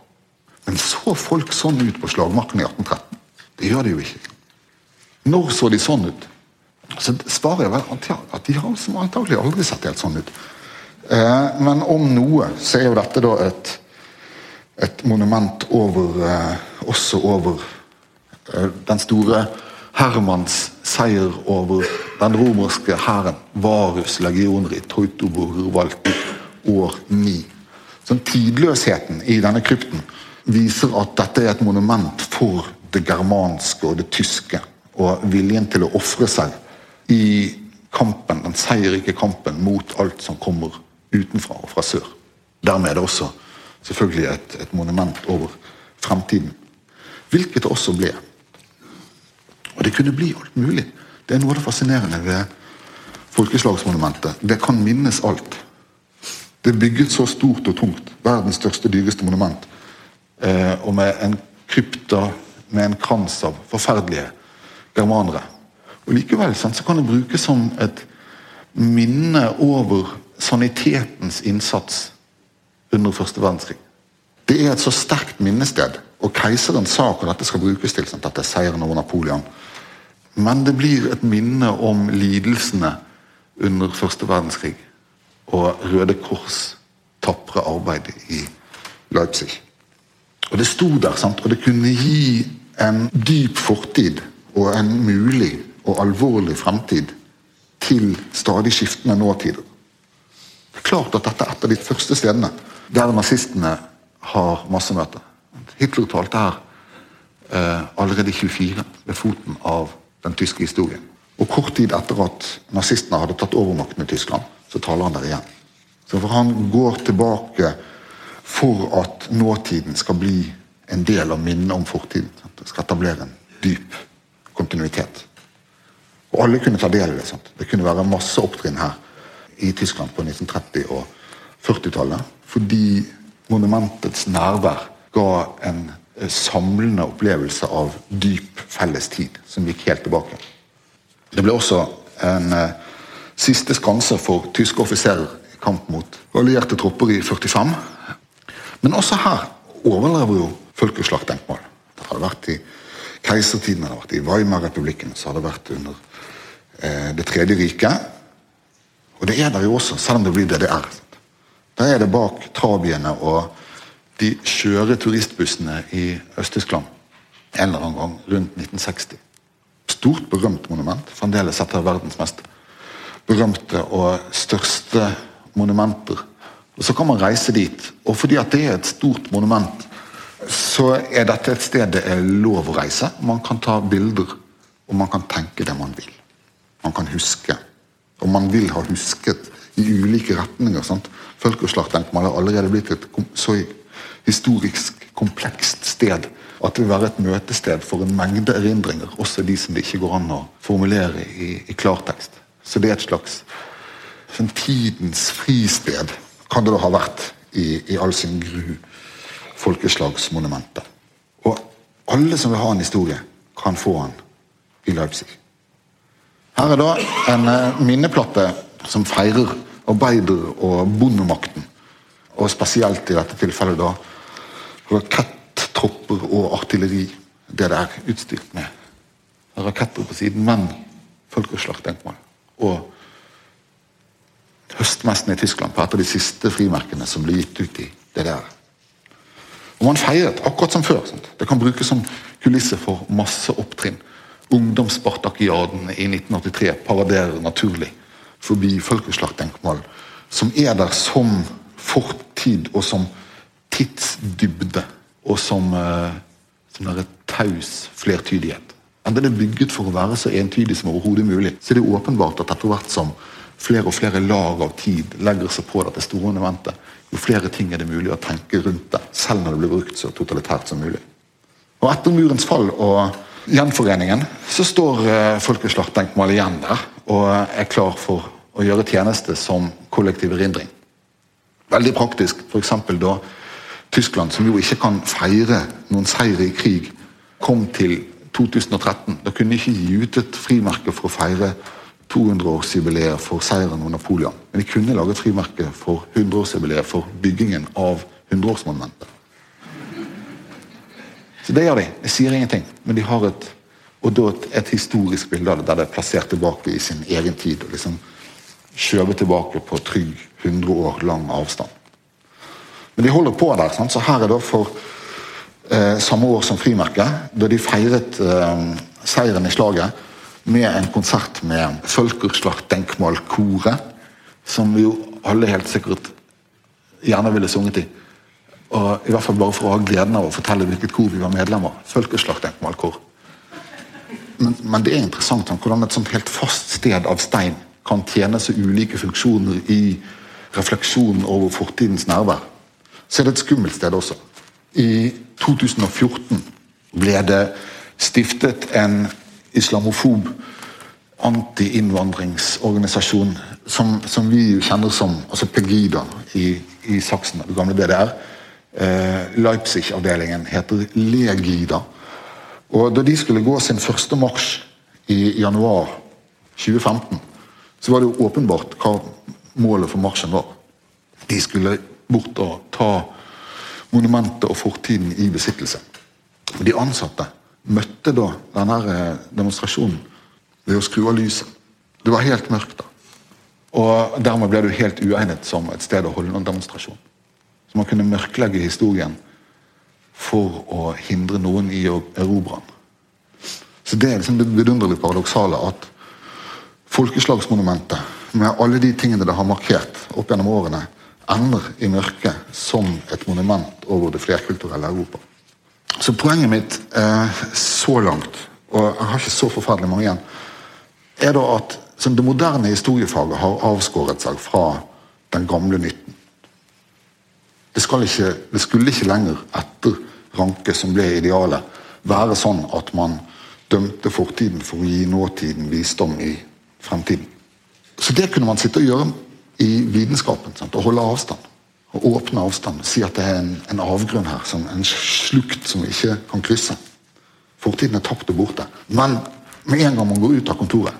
Men så folk sånn ut på slagmarken i 1813? Det gjør de jo ikke. Når så de sånn ut? Så svaret er vel at de har antagelig aldri sett helt sånn ut. Eh, men om noe så er jo dette da et, et monument over eh, også over eh, den store Hermans seier over den romerske hæren. Varus legioner i Teutoburg-valgten år 9. Sånn Tidløsheten i denne krypten viser at dette er et monument for det germanske og det tyske. Og viljen til å ofre seg i kampen, den seierrike kampen mot alt som kommer utenfra og fra sør. Dermed er det også selvfølgelig et, et monument over fremtiden. Hvilket det også ble. Og det kunne bli alt mulig. Det er noe av det fascinerende ved folkeslagsmonumentet. Det kan minnes alt. Det er bygget så stort og tungt. Verdens største, dyreste monument. Eh, og med en krypta med en krans av forferdelige germanere. Og Likevel sant, så kan det brukes som et minne over sanitetens innsats under første verdenskrig. Det er et så sterkt minnested, og keiseren sa hva dette skal brukes til. Sant? Dette er seieren over Napoleon. Men det blir et minne om lidelsene under første verdenskrig og Røde Kors' tapre arbeid i Leipzig. Og Det sto der, sant? og det kunne gi en dyp fortid og en mulig og alvorlig fremtid til stadig skiftende nåtider. Det er klart at dette er et av de første stedene der nazistene har massemøter. Hitler talte her eh, allerede i 24, ved foten av den tyske historien. Og Kort tid etter at nazistene hadde tatt overmakten i Tyskland, så taler han der igjen. Så for Han går tilbake for at nåtiden skal bli en del av minnet om fortiden. Det skal etablere en dyp kontinuitet. Og alle kunne ta del i det. Sant? Det kunne være masse opptrinn her i Tyskland på 1930- og 40-tallet. Fordi monumentets nærvær ga en eh, samlende opplevelse av dyp felles tid, som gikk helt tilbake. Det ble også en eh, siste skanse for tyske offiserer i kamp mot allierte tropper i 45. Men også her overlever jo folkeslaktdenkmål. Det hadde vært i keisertiden, det hadde vært i Weimar-republikken, så hadde det vært under eh, Det tredje riket. Og det er der jo også, selv om det blir DDR. Da er det bak trabiene og de skjøre turistbussene i Øst-Tyskland en eller annen gang rundt 1960. Stort, berømt monument. Fremdeles et av verdens mest berømte og største monumenter. Og Så kan man reise dit. Og fordi at det er et stort monument, så er dette et sted det er lov å reise. Man kan ta bilder, og man kan tenke det man vil. Man kan huske. Og man vil ha husket i ulike retninger. sant? Har allerede blitt et så historisk komplekst sted at det vil være et møtested for en mengde erindringer, også de som det ikke går an å formulere i, i klartekst. Så det er et slags sånn tidens fristed, kan det da ha vært i, i all sin gru, folkeslagsmonumentet. Og alle som vil ha en historie, kan få den i Leipzig. Her er da en minneplate minneplatte som feirer arbeider- og bondemakten. Og spesielt i dette tilfellet da rakettropper og artilleri. Det det er utstyrt med. Raketter på siden, men folkeslagsdenkmål. Og høstmessen i Tyskland på et av de siste frimerkene som ble gitt ut i DDR. Og man feiret akkurat som før. Sant? Det kan brukes som kulisse for masse opptrinn. Ungdomsspartakiaden i 1983 paraderer naturlig forbi folkeslagsdenkmål, som er der som fortid og som tidsdybde. Og som, eh, som der taus flertydighet. Enda det er bygget for å være så entydig som overhodet mulig, så er det åpenbart at etter hvert som flere og flere lag av tid legger seg på dette store monumentet, jo flere ting er det mulig å tenke rundt det, selv når det blir brukt så totalitært som mulig. Og Etter murens fall og gjenforeningen så står folkeslakt Bengt Mahl igjen der og er klar for å gjøre tjeneste som kollektiv erindring. Veldig praktisk, f.eks. da Tyskland, som jo ikke kan feire noen seier i krig, kom til 2013. Da kunne de ikke gi ut et frimerke for å feire 200-årsjubileet for seieren over Napoleon. Men de kunne lage et frimerke for 100-årsjubileet for byggingen av 100-årsmonumentet. Så det gjør de. Jeg sier ingenting, men de har et, et, et historisk bilde av det, der det er plassert tilbake i sin egen tid. og liksom skjøvet tilbake på trygg 100 år lang avstand. Men de holder på der, sant? så her er det for eh, samme år som frimerket, da de feiret eh, seieren i slaget med en konsert med Folkeslagsdenkmalkoret, som vi jo alle helt sikkert gjerne ville sunget i. Og I hvert fall bare for å ha gleden av å fortelle hvilket kor vi var medlem av. Folkeslagsdenkmalkor. Men, men, det er interessant hvordan et sånt helt fast sted av stein kan tjene så ulike funksjoner i refleksjonen over fortidens nærvær. Så er det et skummelt sted også. I 2014 ble det stiftet en islamofob anti-innvandringsorganisasjon som, som, vi kjenner som altså Pegida i, i Saksen, det gamle DDR. Eh, Leipzig-avdelingen heter Legida. Og Da de skulle gå sin første marsj i januar 2015, så var det jo åpenbart hva målet for marsjen var. De skulle bort og ta monumentet og fortiden i besittelse. Og De ansatte møtte da denne eh, demonstrasjonen ved å skru av lyset. Det var helt mørkt da. Og dermed ble du helt uegnet som et sted å holde noen demonstrasjon. Så man kunne mørklegge historien for å hindre noen i å erobre den. Så Det er liksom det vidunderlig paradoksale at folkeslagsmonumentet, med alle de tingene det har markert opp gjennom årene, ender i mørket som et monument over det flerkulturelle Europa. Så poenget mitt eh, så langt, og jeg har ikke så forferdelig mange igjen, er da at det moderne historiefaget har avskåret seg fra den gamle nytten. Det, ikke, det skulle ikke lenger, etter Ranke, som ble idealet, være sånn at man dømte fortiden for å gi nåtiden visdom i fremtiden. Så det kunne man sitte og gjøre i vitenskapen. Og holde avstand. Og åpne avstand. Si at det er en, en avgrunn her. som, en slukt som vi ikke kan krysse. Fortiden er tapt og borte. Men med en gang man går ut av kontoret,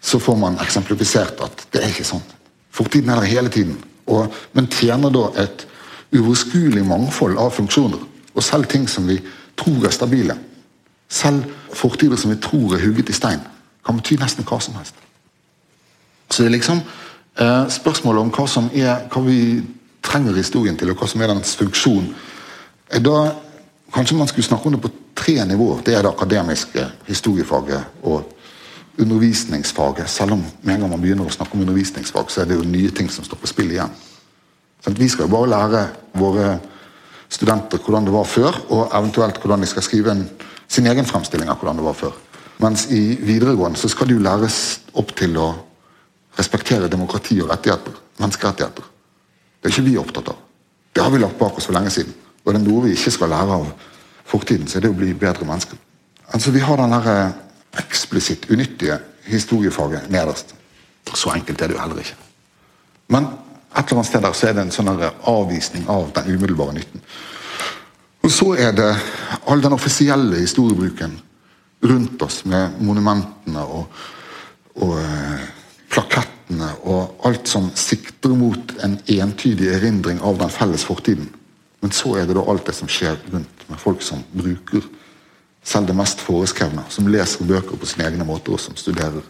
så får man eksemplifisert at det er ikke sånn. Fortiden er der hele tiden. Og, men tjener da et uoverskuelig mangfold av funksjoner. Og selv ting som vi tror er stabile. Selv fortider som vi tror er hugget i stein, kan bety nesten hva som helst. Så det er liksom spørsmålet om hva som er hva vi trenger historien til, og hva som er dens funksjon. er da Kanskje man skulle snakke om det på tre nivåer. Det er det akademiske historiefaget og undervisningsfaget. Selv om med en gang man begynner å snakke om undervisningsfag, så er det jo nye ting som står på spill igjen. Vi skal jo bare lære våre studenter hvordan det var før, og eventuelt hvordan de skal skrive en, sin egen fremstilling av hvordan det var før. Mens i videregående så skal det jo læres opp til å respektere demokrati og rettigheter. Menneskerettigheter. Det er ikke vi opptatt av. Det har vi lagt bak oss for lenge siden. Og det er noe vi ikke skal lære av fortiden, så er det å bli bedre mennesker. Altså, Vi har den der eh, eksplisitt unyttige historiefaget nederst. Så enkelt er det jo heller ikke. Men et eller annet sted der så er det en sånn avvisning av den umiddelbare nytten. Og så er det all den offisielle historiebruken rundt oss med monumentene og, og eh, plakettene og alt som sikter mot en entydig erindring av den felles fortiden. Men så er det da alt det som skjer rundt med folk som bruker selv det mest foreskrevne, som leser bøker på sine egne måter, og som studerer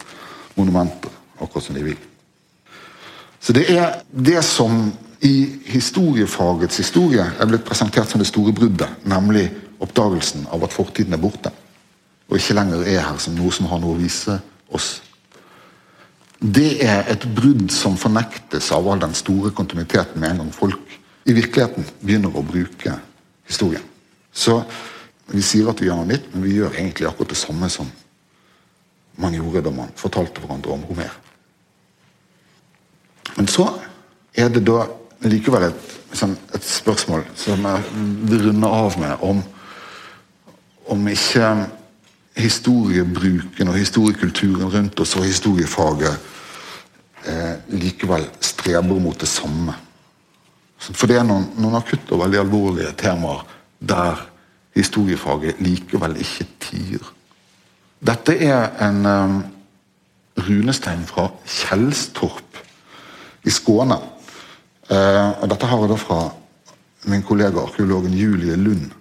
monumenter akkurat som de vil. Så det er det som i historiefagets historie er blitt presentert som det store bruddet, nemlig oppdagelsen av at fortiden er borte, og ikke lenger er her som noe som har noe å vise oss. Det er et brudd som fornektes av all den store kontinuiteten med en gang folk i virkeligheten begynner å bruke historien. Så vi sier at vi gjør noe nytt, men vi gjør egentlig akkurat det samme som man gjorde da man fortalte hverandre om Homer. Men så er det da likevel et, sånn, et spørsmål som jeg vil runde av med, om, om ikke historiebruken og historiekulturen rundt oss og historiefaget eh, likevel streber mot det samme. For det er noen, noen akutte og veldig alvorlige temaer der historiefaget likevel ikke tier. Dette er en eh, runestein fra Kjelstorp i Skåne. Eh, og dette har jeg da fra min kollega arkeologen Julie Lund.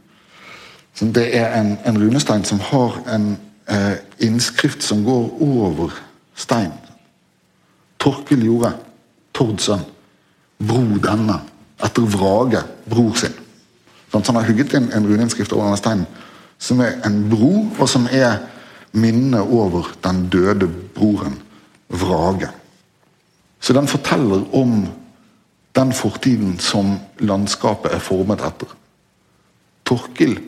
Det er en, en runestein som har en eh, innskrift som går over steinen. Torkel gjorde, Tord bro denne, etter Vrage, bror sin. Så han har hugget inn en runeinnskrift over denne steinen som er en bro, og som er minnet over den døde broren Vrage. Så den forteller om den fortiden som landskapet er formet etter. Torkil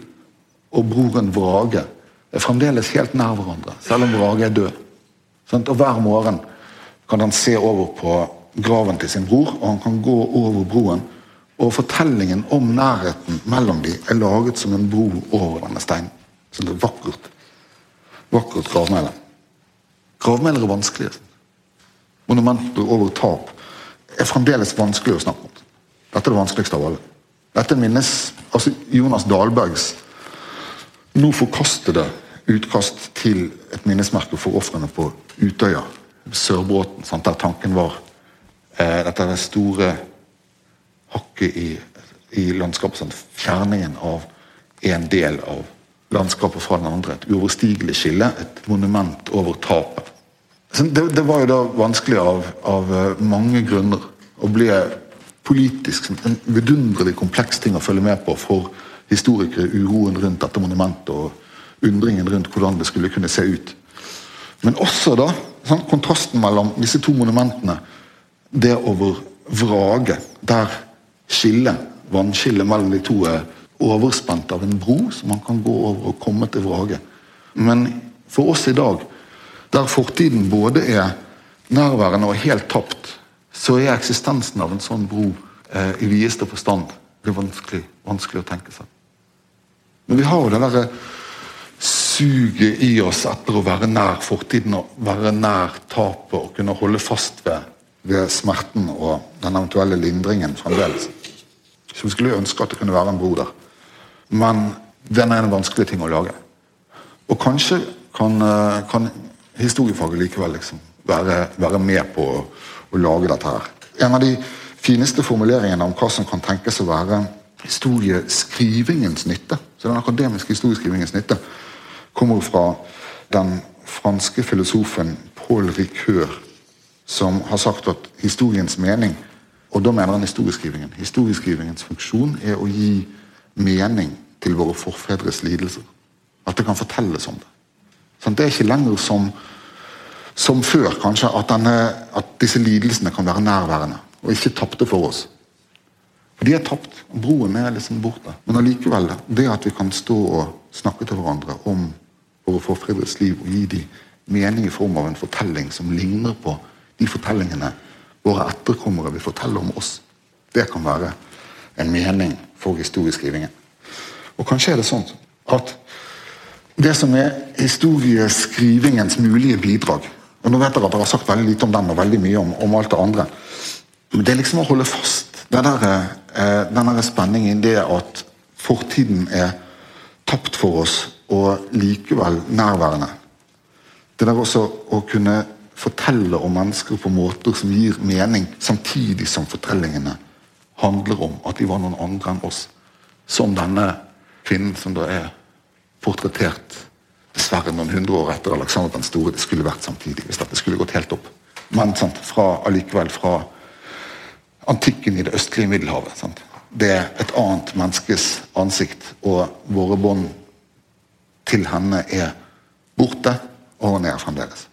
og broren Vrage er fremdeles helt nær hverandre, selv om Vrage er død. Og Hver morgen kan han se over på graven til sin bror, og han kan gå over broen og fortellingen om nærheten mellom dem er laget som en bro over denne steinen. Så det er vakkert. Vakkert gravmæle. Gravmæler er vanskelig. Monumenter over tap er fremdeles vanskelig å snakke om. Dette er det vanskeligste av alle. Dette minnes altså Jonas Dahlbergs nå forkastede utkast til et minnesmerke for ofrene på Utøya, Sørbråten, der tanken var eh, dette store hakket i, i landskapet. Sant, Fjerningen av en del av landskapet fra den andre. Et uoverstigelig skille. Et monument over tapet. Det, det, var jo da vanskelig av, av eh, mange grunner. Å bli politisk en vidunderlig kompleks ting å følge med på for historikere. Uroen rundt dette monumentet og undringen rundt hvordan det skulle kunne se ut. Men også da sånn, kontrasten mellom disse to monumentene. Det over vraget, der skillet, vannskillet mellom de to er overspent av en bro som man kan gå over og komme til vraget. Men for oss i dag, der fortiden både er nærværende og helt tapt, så er eksistensen av en sånn bro eh, i videste forstand blir vanskelig, vanskelig å tenke seg. Men vi har jo det derre suget i oss etter å være nær fortiden og være nær tapet og kunne holde fast ved, ved smerten og den eventuelle lindringen fremdeles. Så vi skulle ønske at det kunne være en bro der. Men den er en vanskelig ting å lage. Og kanskje kan, eh, kan historiefaget likevel liksom være, være, med på å, å, lage dette her. En av de fineste formuleringene om hva som kan tenkes å være historieskrivingens nytte, så den akademiske historieskrivingens nytte, kommer fra den franske filosofen Paul Ricoeur, som har sagt at historiens mening og da mener han historieskrivingen. Historieskrivingens funksjon er å gi mening til våre forfedres lidelser. At det kan fortelles om det. Sånn, det er ikke lenger som, som før, kanskje, at, denne, at, disse lidelsene kan være nærværende og ikke tapte for oss. De er tapt. Broen er liksom borte. Men allikevel, det at vi kan stå og snakke til hverandre om våre forfedres liv og gi dem mening i form av en fortelling som ligner på de fortellingene våre etterkommere vil fortelle om oss. Det kan være en mening for historieskrivingen. Og kanskje er det sånn at det som er historieskrivingens mulige bidrag og Nå vet dere at dere har sagt veldig lite om den og veldig mye om, om alt det andre. Men det er liksom å holde fast den der, eh, spenningen det at fortiden er tapt for oss og likevel nærværende. Det der også å kunne fortelle om mennesker på måter som gir mening, samtidig som fortellingene handler om at de var noen andre enn oss. Som denne kvinnen som da er portrettert dessverre noen hundre år etter Alexander den store. Det skulle vært samtidig hvis dette skulle gått helt opp. Men sant, fra, allikevel fra antikken i det østlige Middelhavet. Sant? Det er et annet menneskes ansikt, og våre bånd til henne er borte, og hun er fremdeles.